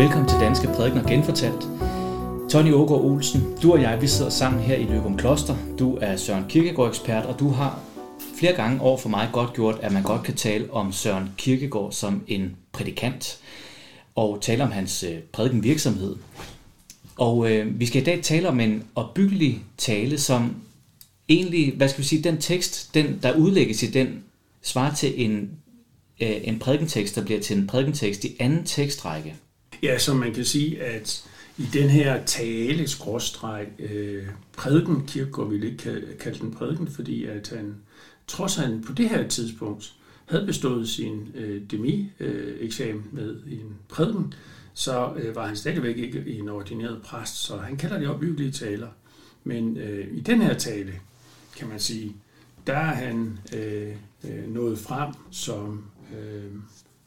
Velkommen til Danske Prædikner Genfortalt. Tony Ågaard Olsen, du og jeg, vi sidder sammen her i Løgum Kloster. Du er Søren Kierkegaard ekspert, og du har flere gange over for mig godt gjort, at man godt kan tale om Søren Kierkegaard som en prædikant, og tale om hans prædiken prædikenvirksomhed. Og øh, vi skal i dag tale om en opbyggelig tale, som egentlig, hvad skal vi sige, den tekst, den, der udlægges i den, svarer til en, øh, en prædikentekst, der bliver til en prædikentekst i anden tekstrække. Ja, så man kan sige, at i den her tale, skråstreg, øh, prædiken, Kirkegaard ville ikke kalde den prædiken, fordi at han, trods han på det her tidspunkt havde bestået sin øh, demi-eksamen øh, med en prædiken, så øh, var han stadigvæk ikke en ordineret præst, så han kalder det opbyggelige taler. Men øh, i den her tale, kan man sige, der er han øh, øh, nået frem som øh,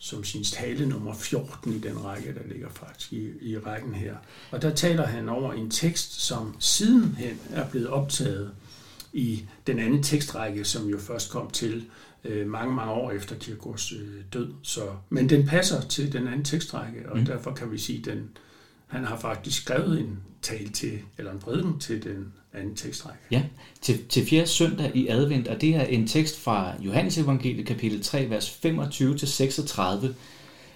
som sin tale nummer 14 i den række, der ligger faktisk i, i rækken her. Og der taler han over en tekst, som sidenhen er blevet optaget i den anden tekstrække, som jo først kom til øh, mange, mange år efter Kierkegaards øh, død. Så, men den passer til den anden tekstrække, og mm. derfor kan vi sige, at den, han har faktisk skrevet en tale til, eller en prædiken til den anden tekstrække. Ja, til, til fjerde søndag i advent, og det er en tekst fra Johannes evangeliet kapitel 3, vers 25-36.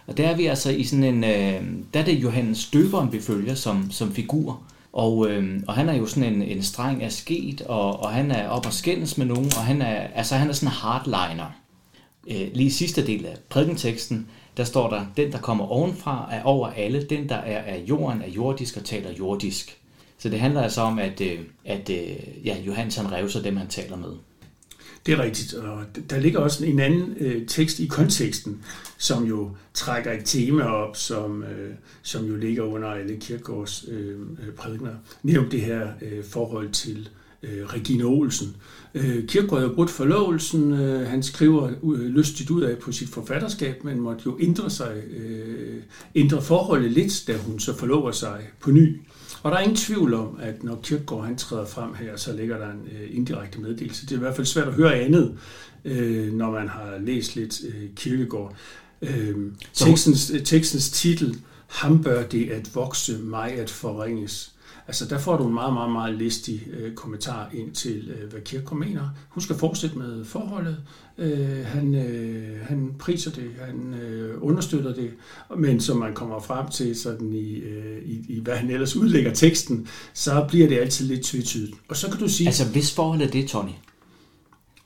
Og der er vi altså i sådan en, øh, der er det Johannes døberen, vi følger som, som figur. Og, øh, og han er jo sådan en, en streng af sket, og, og han er op og skændes med nogen, og han er, altså han er sådan en hardliner. Øh, lige i sidste del af prædikenteksten, der står der, den der kommer ovenfra er over alle, den der er af jorden er jordisk og taler jordisk. Så det handler altså om, at, øh, at øh, ja, Johannes han revser dem, han taler med. Det er rigtigt, og der ligger også en anden øh, tekst i konteksten, som jo trækker et tema op, som, øh, som jo ligger under alle Kirkegaards øh, prædikner. Nævnt det her øh, forhold til øh, Regine Olsen. Øh, Kierkegaard har brudt forlovelsen. Øh, han skriver øh, lystigt ud af på sit forfatterskab, men måtte jo ændre sig, øh, ændre forholdet lidt, da hun så forlover sig på ny. Og der er ingen tvivl om, at når Kierkegaard han træder frem her, så ligger der en øh, indirekte meddelelse. Det er i hvert fald svært at høre andet, øh, når man har læst lidt øh, Kierkegaard. Øh, tekstens, tekstens titel, Ham bør det at vokse, mig at forringes. Altså der får du en meget, meget, meget listig øh, kommentar ind til, øh, hvad Kierkegaard mener. Hun skal fortsætte med forholdet. Øh, han, øh, han priser det, han øh, understøtter det, men som man kommer frem til sådan i, øh, i, i, hvad han ellers udlægger teksten, så bliver det altid lidt tvetydigt. Og så kan du sige... Altså hvis forhold er det, Tony?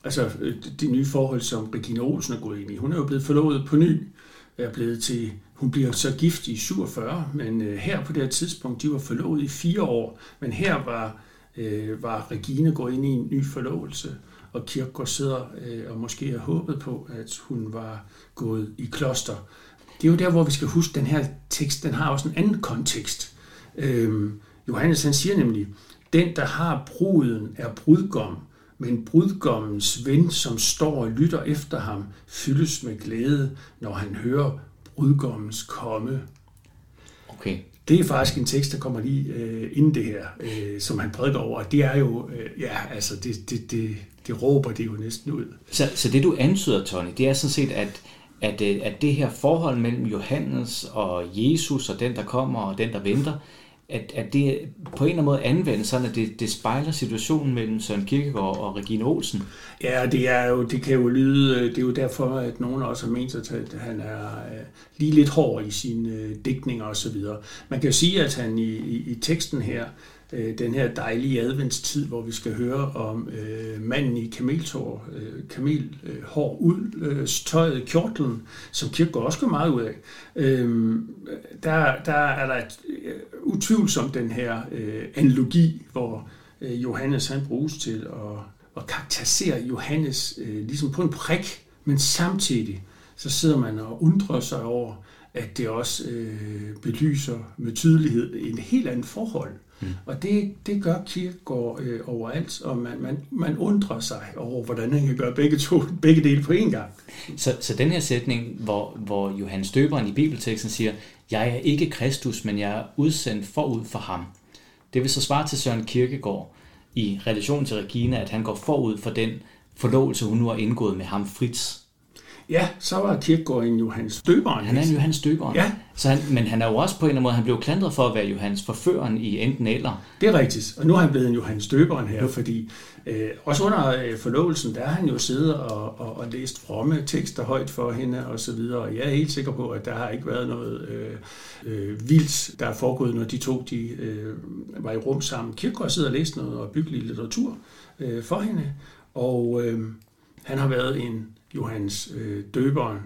Altså øh, det nye forhold, som Regina Olsen er gået ind i. Hun er jo blevet forlovet på ny, er blevet til hun bliver så gift i 47, men øh, her på det her tidspunkt, de var forlovet i fire år, men her var, øh, var Regine gået ind i en ny forlovelse, og Kirkegaard sidder øh, og måske har håbet på, at hun var gået i kloster. Det er jo der, hvor vi skal huske, den her tekst, den har også en anden kontekst. Øh, Johannes han siger nemlig, den der har bruden er brudgom, men brudgommens ven, som står og lytter efter ham, fyldes med glæde, når han hører brudgommens komme. Okay. Det er faktisk en tekst, der kommer lige øh, inden det her, øh, som han prædiker over. Det er jo, øh, ja, altså, det, det, det, det råber det jo næsten ud. Så, så det du antyder, Tony, det er sådan set, at, at, øh, at det her forhold mellem Johannes og Jesus og den, der kommer og den, der venter, at, at det på en eller anden måde anvendes sådan, at det, det spejler situationen mellem Søren Kierkegaard og Regine Olsen. Ja, det, er jo, det kan jo lyde, øh, det er jo derfor, at nogen også har ment, at han er øh, lige lidt hård i sine øh, digtninger osv. Man kan jo sige, at han i, i, i teksten her, øh, den her dejlige adventstid, hvor vi skal høre om øh, manden i kameltår, øh, kamelhår øh, ud, øh, tøjet kjortlen, som Kierkegaard også går meget ud af. Øh, der, der er der et, øh, utvivlsomt den her øh, analogi, hvor øh, Johannes han bruges til at, at karakterisere Johannes øh, ligesom på en prik, men samtidig så sidder man og undrer sig over, at det også øh, belyser med tydelighed en helt anden forhold. Mm. Og det, det gør Kierkegaard øh, overalt, og man, man, man undrer sig over, hvordan han kan gøre begge, to, begge dele på én gang. Så, så den her sætning, hvor, hvor Johannes Døberen i bibelteksten siger, jeg er ikke Kristus, men jeg er udsendt forud for ham. Det vil så svare til Søren Kierkegaard i relation til Regina, at han går forud for den forlovelse, hun nu har indgået med ham Fritz. Ja, så var Kirkegaard en Johannes Døberen. Han er en Johannes Døberen. Ja. Så han, men han er jo også på en eller anden måde, han blev klandret for at være Johannes forføreren i enten eller. Det er rigtigt, og nu er han blevet en Johannes Døberen her, fordi øh, også under øh, forlovelsen, der har han jo siddet og, og, og læst fromme tekster højt for hende og så videre, og jeg er helt sikker på, at der har ikke været noget øh, øh, vildt, der er foregået, når de to de, øh, var i rum sammen. Kirkegaard sidder og læst noget opbyggelig litteratur øh, for hende, og øh, han har været en Johannes øh, Døberen,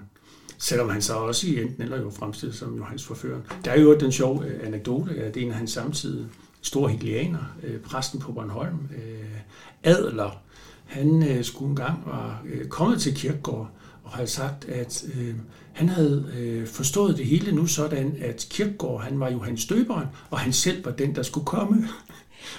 selvom han så også i enten eller jo fremstillet som Johannes Forføreren. Der er jo den sjove øh, anekdote, at en af hans samtidige store hegelianer, øh, præsten på Bornholm, øh, Adler, han øh, skulle engang var øh, kommet til kirkegård og havde sagt, at øh, han havde øh, forstået det hele nu sådan, at Kirkegaard han var Johannes Døberen, og han selv var den, der skulle komme.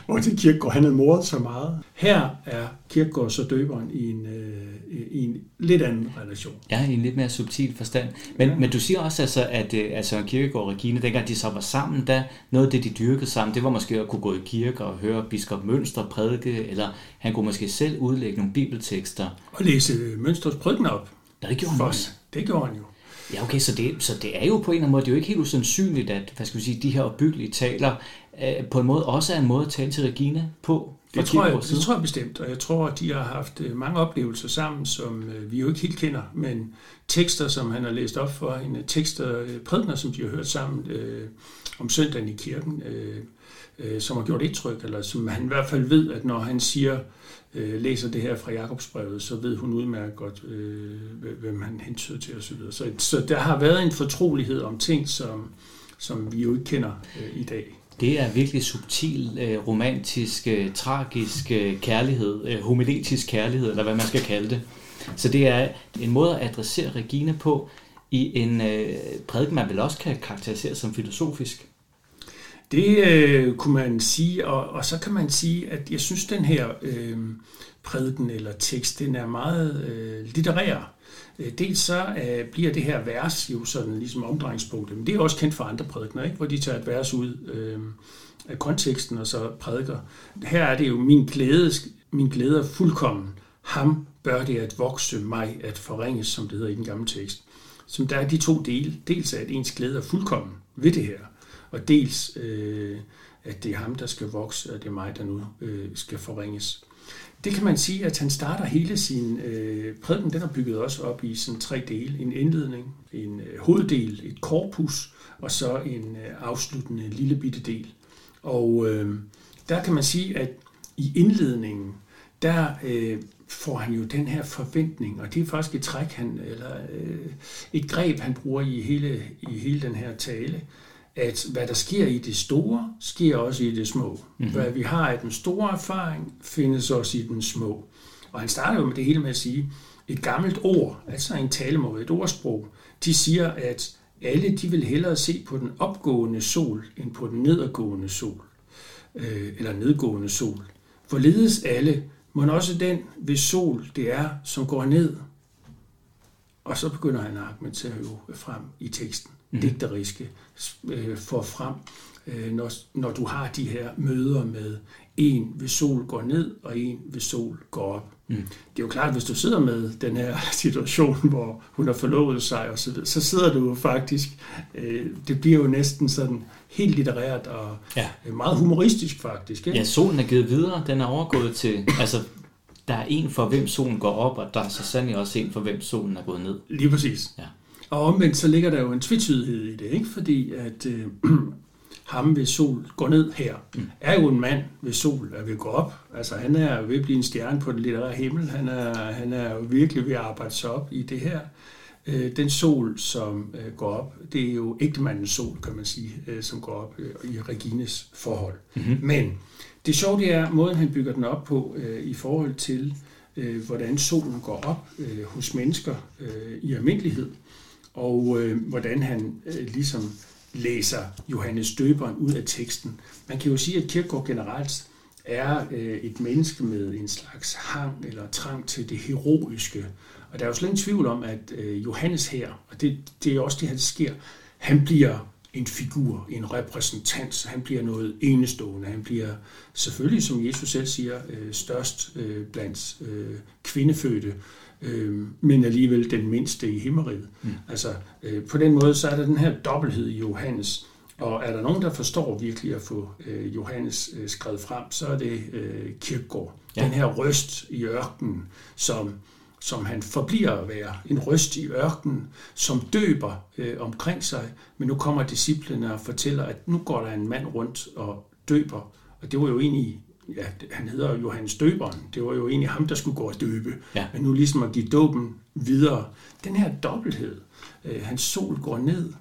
Hvor til Kirkegaard han havde moret så meget. Her er Kirkegaard så døberen i en, øh, i en lidt anden relation. Ja, i en lidt mere subtil forstand. Men, ja. men du siger også, altså, at øh, altså, Kirkegaard og Regine, dengang de så var sammen, der noget af det, de dyrkede sammen, det var måske at kunne gå i kirke og høre biskop Mønster prædike, eller han kunne måske selv udlægge nogle bibeltekster. Og læse Mønsters prædikener op. Ja, det gjorde han også. Det gjorde han jo. Ja, okay, så det, så det er jo på en eller anden måde, det er jo ikke helt usandsynligt, at hvad skal vi sige, de her opbyggelige taler øh, på en måde også er en måde at tale til Regine på. Det tror, jeg, det tror jeg bestemt, og jeg tror, at de har haft øh, mange oplevelser sammen, som øh, vi jo ikke helt kender, men tekster, som han har læst op for hende, tekster, prædikner, som de har hørt sammen øh, om søndagen i kirken, øh, øh, som har gjort indtryk, eller som han i hvert fald ved, at når han siger, øh, læser det her fra Jakobsbrevet, så ved hun udmærket godt, øh, hvem han hentyder til osv. Så, så der har været en fortrolighed om ting, som, som vi jo ikke kender øh, i dag. Det er virkelig subtil, øh, romantisk, øh, tragisk øh, kærlighed, homiletisk kærlighed, eller hvad man skal kalde det. Så det er en måde at adressere Regina på i en prædiken, man vel også kan karakterisere som filosofisk. Det øh, kunne man sige, og, og så kan man sige, at jeg synes, den her øh, prædiken eller tekst, den er meget øh, litterær. Øh, dels så øh, bliver det her vers jo sådan ligesom omdrejningspunktet, men det er også kendt fra andre prædikener, ikke? hvor de tager et vers ud øh, af konteksten og så prædiker. Her er det jo min glæde, min glæde er fuldkommen. Ham bør det at vokse mig at forringes, som det hedder i den gamle tekst. Som der er de to dele. Dels at ens glæde er fuldkommen ved det her, og dels øh, at det er ham, der skal vokse, og det er mig, der nu øh, skal forringes. Det kan man sige, at han starter hele sin øh, prædiken, den er bygget også op i sådan tre dele. En indledning, en øh, hoveddel, et korpus, og så en øh, afsluttende lille bitte del. Og øh, der kan man sige, at i indledningen, der øh, får han jo den her forventning, og det er faktisk et træk, han, eller øh, et greb, han bruger i hele, i hele den her tale, at hvad der sker i det store, sker også i det små. Mm-hmm. Hvad vi har i den store erfaring, findes også i den små. Og han starter jo med det hele med at sige, et gammelt ord, altså en talemåde, et ordsprog, de siger, at alle de vil hellere se på den opgående sol, end på den nedadgående sol, øh, eller nedgående sol. Hvorledes alle, må også den ved sol det er, som går ned. Og så begynder han at argumentere jo frem i teksten mm. digteriske øh, får frem, øh, når, når du har de her møder med en ved sol går ned, og en ved sol går op. Mm. Det er jo klart, at hvis du sidder med den her situation, hvor hun har forlovet sig og så, videre, så sidder du jo faktisk, øh, det bliver jo næsten sådan helt litterært og ja. meget humoristisk faktisk. Ikke? Ja, solen er givet videre, den er overgået til, altså der er en for hvem solen går op, og der er så sandelig også en for hvem solen er gået ned. Lige præcis. Ja. Og omvendt så ligger der jo en tvetydighed i det, ikke? fordi at øh, ham ved sol går ned her, mm. er jo en mand ved sol, der vil gå op. Altså han er ved at blive en stjerne på den litterære himmel. Han er, han er jo virkelig ved at arbejde sig op i det her. Øh, den sol, som øh, går op, det er jo ægtemandens sol, kan man sige, øh, som går op øh, i Regines forhold. Mm-hmm. Men det sjove det er, måden han bygger den op på øh, i forhold til, øh, hvordan solen går op øh, hos mennesker øh, i almindelighed og øh, hvordan han øh, ligesom læser Johannes Døberen ud af teksten. Man kan jo sige, at Kierkegaard generelt er øh, et menneske med en slags hang eller trang til det heroiske. Og der er jo slet ingen tvivl om, at øh, Johannes her, og det, det er også det, han sker, han bliver en figur, en repræsentant, han bliver noget enestående. Han bliver selvfølgelig, som Jesus selv siger, øh, størst øh, blandt øh, kvindefødte, øh, men alligevel den mindste i himmeriget. Mm. Altså, øh, på den måde, så er der den her dobbelthed i Johannes, og er der nogen, der forstår virkelig at få øh, Johannes øh, skrevet frem, så er det øh, Kirkegaard. Ja. Den her røst i ørkenen, som, som han forbliver at være. En røst i ørkenen, som døber øh, omkring sig, men nu kommer disciplene og fortæller, at nu går der en mand rundt og døber. Og det var jo egentlig ja, han hedder Johannes Døberen. Det var jo egentlig ham, der skulle gå og døbe. Ja. Men nu ligesom at give dåben videre. Den her dobbelthed. Øh, hans sol går ned,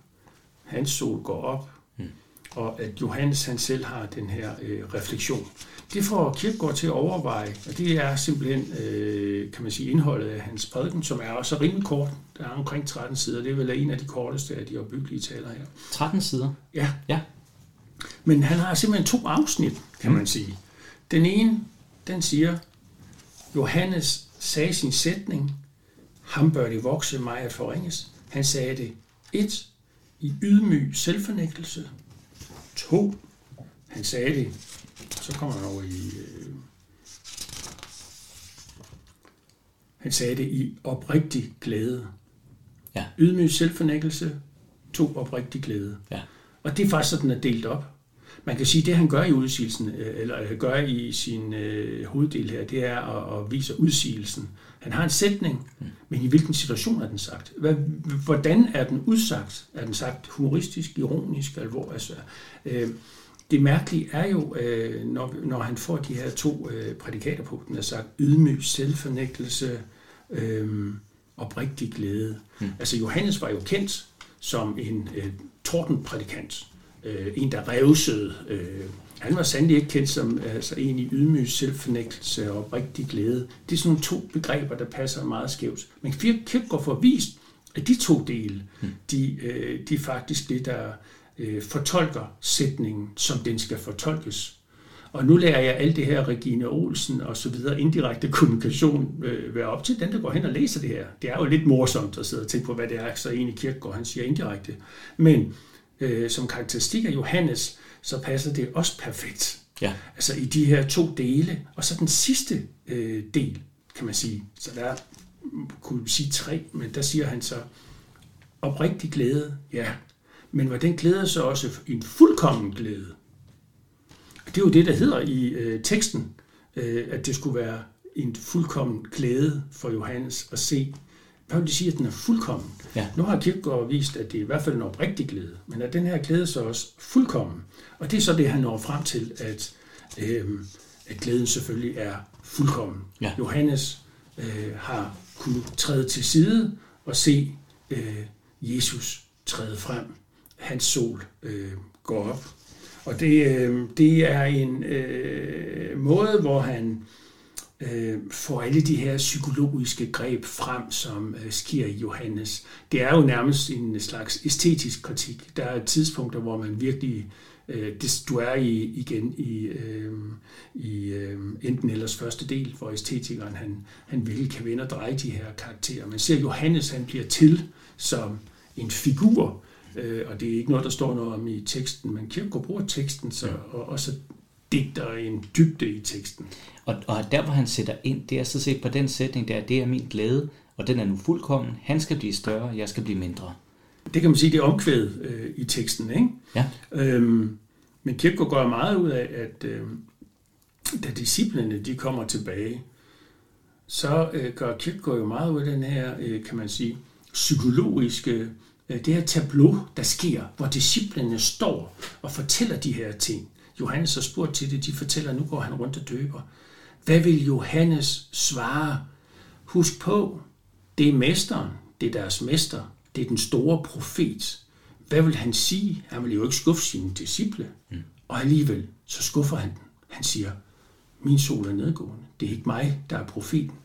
hans sol går op, mm. og at Johannes han selv har den her øh, refleksion. Det får Kierkegaard til at overveje, og det er simpelthen, øh, kan man sige, indholdet af hans prædiken, som er også rimelig kort. Der er omkring 13 sider. Det er vel en af de korteste af de opbyggelige taler her. 13 sider? Ja. ja. Men han har simpelthen to afsnit, kan man sige. Den ene, den siger, Johannes sagde sin sætning, ham bør det vokse mig at forringes. Han sagde det et, i ydmyg selvfornægtelse. To, han sagde det, så kommer han over i, øh, han sagde det i oprigtig glæde. Ja. Ydmyg selvfornægtelse, to oprigtig glæde. Ja. Og det er faktisk sådan, er delt op. Man kan sige, at det han gør i udsigelsen, øh, eller øh, gør i sin øh, hoveddel her, det er at, at vise udsigelsen. Han har en sætning, mm. men i hvilken situation er den sagt? Hvad, hvordan er den udsagt? Er den sagt humoristisk, ironisk, alvor? Altså, øh, det mærkelige er jo, øh, når, når han får de her to øh, prædikater på, den er sagt ydmyg selvfornægtelse, øh, oprigtig glæde. Mm. Altså Johannes var jo kendt som en øh, tordenprædikant øh, en, der revsede. Øh, han var sandelig ikke kendt som altså, en i ydmyg selvfornægtelse og rigtig glæde. Det er sådan nogle to begreber, der passer meget skævt. Men Kierkegaard får vist, at de to dele, hmm. de, øh, de er faktisk det, der øh, fortolker sætningen, som den skal fortolkes. Og nu lærer jeg alt det her, Regine Olsen og så videre, indirekte kommunikation øh, være op til den, der går hen og læser det her. Det er jo lidt morsomt at sidde og tænke på, hvad det er, så egentlig Kierkegaard han siger indirekte. Men øh, som karakteristik af Johannes, så passer det også perfekt. Ja. Altså i de her to dele. Og så den sidste øh, del, kan man sige. Så der kunne vi sige tre, men der siger han så, oprigtig glæde, ja. Men var den glæde så også en fuldkommen glæde? Det er jo det, der hedder i øh, teksten, øh, at det skulle være en fuldkommen glæde for Johannes at se hvad vil det sige, at den er fuldkommen? Ja. Nu har Kierkegaard vist, at det er i hvert fald en oprigtig glæde, men at den her glæde så også fuldkommen. Og det er så det, han når frem til, at, øh, at glæden selvfølgelig er fuldkommen. Ja. Johannes øh, har kunnet træde til side og se øh, Jesus træde frem. Hans sol øh, går op. Og det, øh, det er en øh, måde, hvor han øh, får alle de her psykologiske greb frem, som øh, sker i Johannes. Det er jo nærmest en slags æstetisk kritik. Der er tidspunkter, hvor man virkelig øh, det, du er i, igen i, øh, i øh, enten ellers første del, hvor æstetikeren han, han vil kan vende og dreje de her karakterer. Man ser, Johannes han bliver til som en figur, øh, og det er ikke noget, der står noget om i teksten, men Kierkegaard bruger teksten, så, og også digter en dybde i teksten. Og, og der, hvor han sætter ind, det er så set på den sætning der, det er min glæde, og den er nu fuldkommen. Han skal blive større, jeg skal blive mindre. Det kan man sige, det er omkvædet øh, i teksten, ikke? Ja. Øhm, men Kierkegaard går meget ud af, at øh, da disciplene de kommer tilbage, så øh, gør Kierkegaard jo meget ud af den her, øh, kan man sige, psykologiske, øh, det her tableau, der sker, hvor disciplene står og fortæller de her ting. Johannes har spurgt til det, de fortæller, at nu går han rundt og døber. Hvad vil Johannes svare? Husk på, det er mesteren, det er deres mester, det er den store profet. Hvad vil han sige? Han vil jo ikke skuffe sine disciple. Mm. Og alligevel, så skuffer han den. Han siger, min sol er nedgående. Det er ikke mig, der er profeten.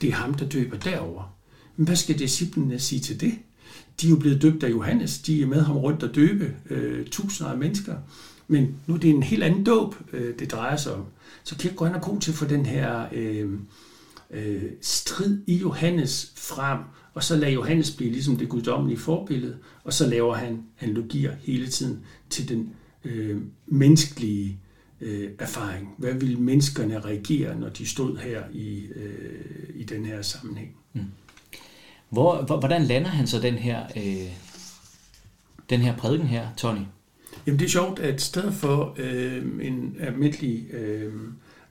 Det er ham, der døber derover. Men hvad skal disciplene sige til det? De er jo blevet døbt af Johannes. De er med ham rundt og døbe øh, tusinder af mennesker. Men nu er det en helt anden dåb, øh, det drejer sig om. Så Kierkegaard er god til at få den her øh, øh, strid i Johannes frem, og så lader Johannes blive ligesom det guddommelige forbillede, og så laver han analogier hele tiden til den øh, menneskelige øh, erfaring. Hvad ville menneskerne reagere, når de stod her i, øh, i den her sammenhæng? Mm. Hvor, hvordan lander han så den her, øh, den her prædiken her, Tony? Jamen det er sjovt, at i stedet for øh, en almindelig øh,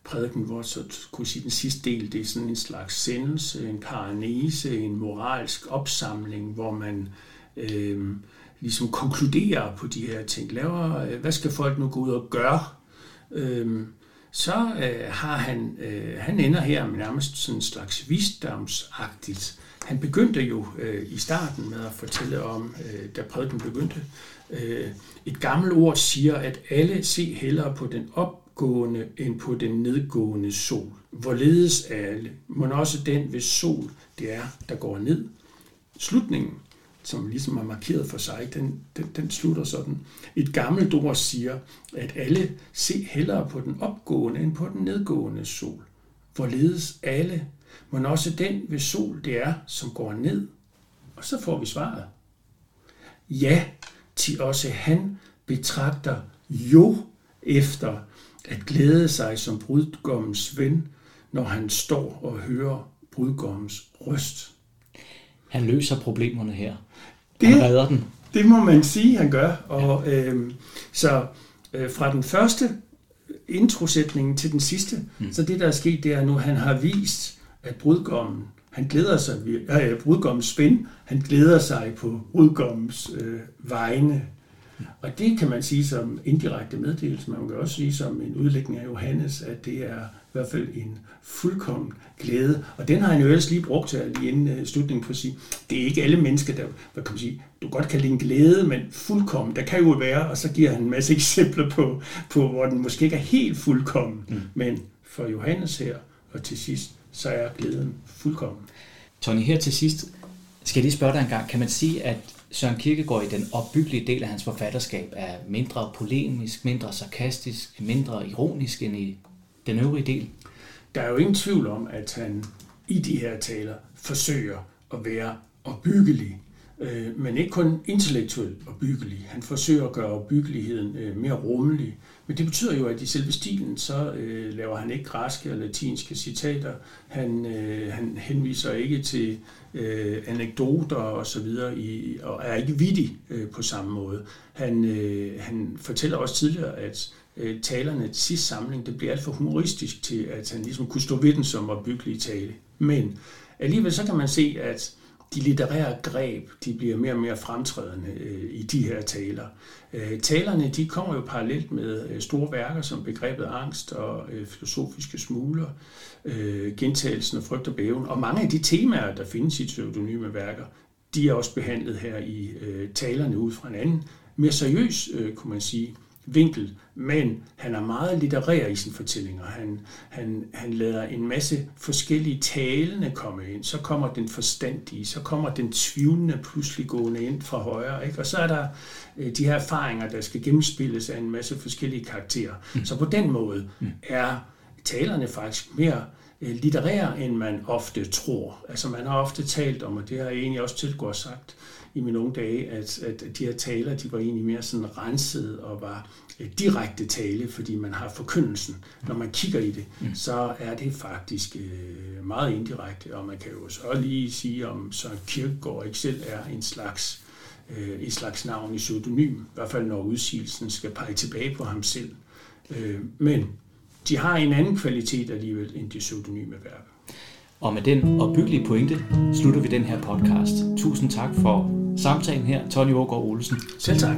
prædiken, hvor så kunne sige den sidste del, det er sådan en slags sendelse, en karanese, en moralsk opsamling, hvor man øh, ligesom konkluderer på de her ting. Laver, øh, hvad skal folk nu gå ud og gøre? Øh, så øh, har han, øh, han ender her med nærmest sådan en slags visdomsagtigt. Han begyndte jo øh, i starten med at fortælle om, øh, da prædiken begyndte, øh, et gammelt ord siger, at alle se hellere på den opgående end på den nedgående sol. Hvorledes alle, men også den hvis sol, det er, der går ned. Slutningen som ligesom er markeret for sig, den, den, den slutter sådan. Et gammelt ord siger, at alle se hellere på den opgående end på den nedgående sol. Hvorledes alle, men også den ved sol det er, som går ned. Og så får vi svaret. Ja, til også han betragter jo efter at glæde sig som brudgommens ven, når han står og hører brudgommens røst. Han løser problemerne her. Han Det, redder den. det må man sige, han gør. Og, øh, så øh, fra den første introsætning til den sidste, mm. så det der er sket, det er nu, han har vist, at brudgommen, han glæder sig, ja, brudgommens ven, han glæder sig på brudgommens øh, vegne. Og det kan man sige som indirekte meddelelse, man kan også sige som en udlægning af Johannes, at det er i hvert fald en fuldkommen glæde. Og den har han jo ellers lige brugt til lige inden slutningen på at sige, det er ikke alle mennesker, der, hvad kan man sige, du godt kan lide en glæde, men fuldkommen, der kan jo være, og så giver han en masse eksempler på, på hvor den måske ikke er helt fuldkommen, mm. men for Johannes her, og til sidst, så er glæden fuldkommen. Tony, her til sidst skal jeg lige spørge dig en gang. Kan man sige, at Søren Kierkegaard i den opbyggelige del af hans forfatterskab er mindre polemisk, mindre sarkastisk, mindre ironisk end i den øvrige del? Der er jo ingen tvivl om, at han i de her taler forsøger at være opbyggelig, øh, men ikke kun intellektuelt opbyggelig. Han forsøger at gøre opbyggeligheden øh, mere rummelig. Men det betyder jo, at i selve stilen, så øh, laver han ikke græske og latinske citater. Han, øh, han henviser ikke til øh, anekdoter og så videre, i, og er ikke vittig øh, på samme måde. Han, øh, han fortæller også tidligere, at øh, talerne til sidste samling, det bliver alt for humoristisk til, at han ligesom kunne stå ved den som opbyggelig tale. Men alligevel så kan man se, at de litterære greb, de bliver mere og mere fremtrædende øh, i de her taler. Øh, talerne, de kommer jo parallelt med øh, store værker som begrebet angst og øh, filosofiske smugler, øh, gentagelsen af frygt og bæven, og mange af de temaer, der findes i pseudonyme værker, de er også behandlet her i øh, talerne ud fra en anden, mere seriøs, øh, kunne man sige, vinkel, men han er meget litterær i sine fortællinger. Han, han, han lader en masse forskellige talende komme ind. Så kommer den forstandige, så kommer den tvivlende pludselig gående ind fra højre. Ikke? Og så er der øh, de her erfaringer, der skal gennemspilles af en masse forskellige karakterer. Mm. Så på den måde mm. er talerne faktisk mere øh, litterære, end man ofte tror. Altså man har ofte talt om, og det har jeg egentlig også tilgået sagt, i mine unge dage, at, at de her taler, de var egentlig mere sådan renset og var øh, direkte tale, fordi man har forkyndelsen. Når man kigger i det, mm. så er det faktisk øh, meget indirekte, og man kan jo så lige sige, om Søren Kierkegaard ikke selv er en slags øh, et slags navn i pseudonym, i hvert fald når udsigelsen skal pege tilbage på ham selv. Øh, men de har en anden kvalitet alligevel end de pseudonyme værker. Og med den opbyggelige pointe slutter vi den her podcast. Tusind tak for samtalen her, Tony Ågaard Olsen. Selv tak.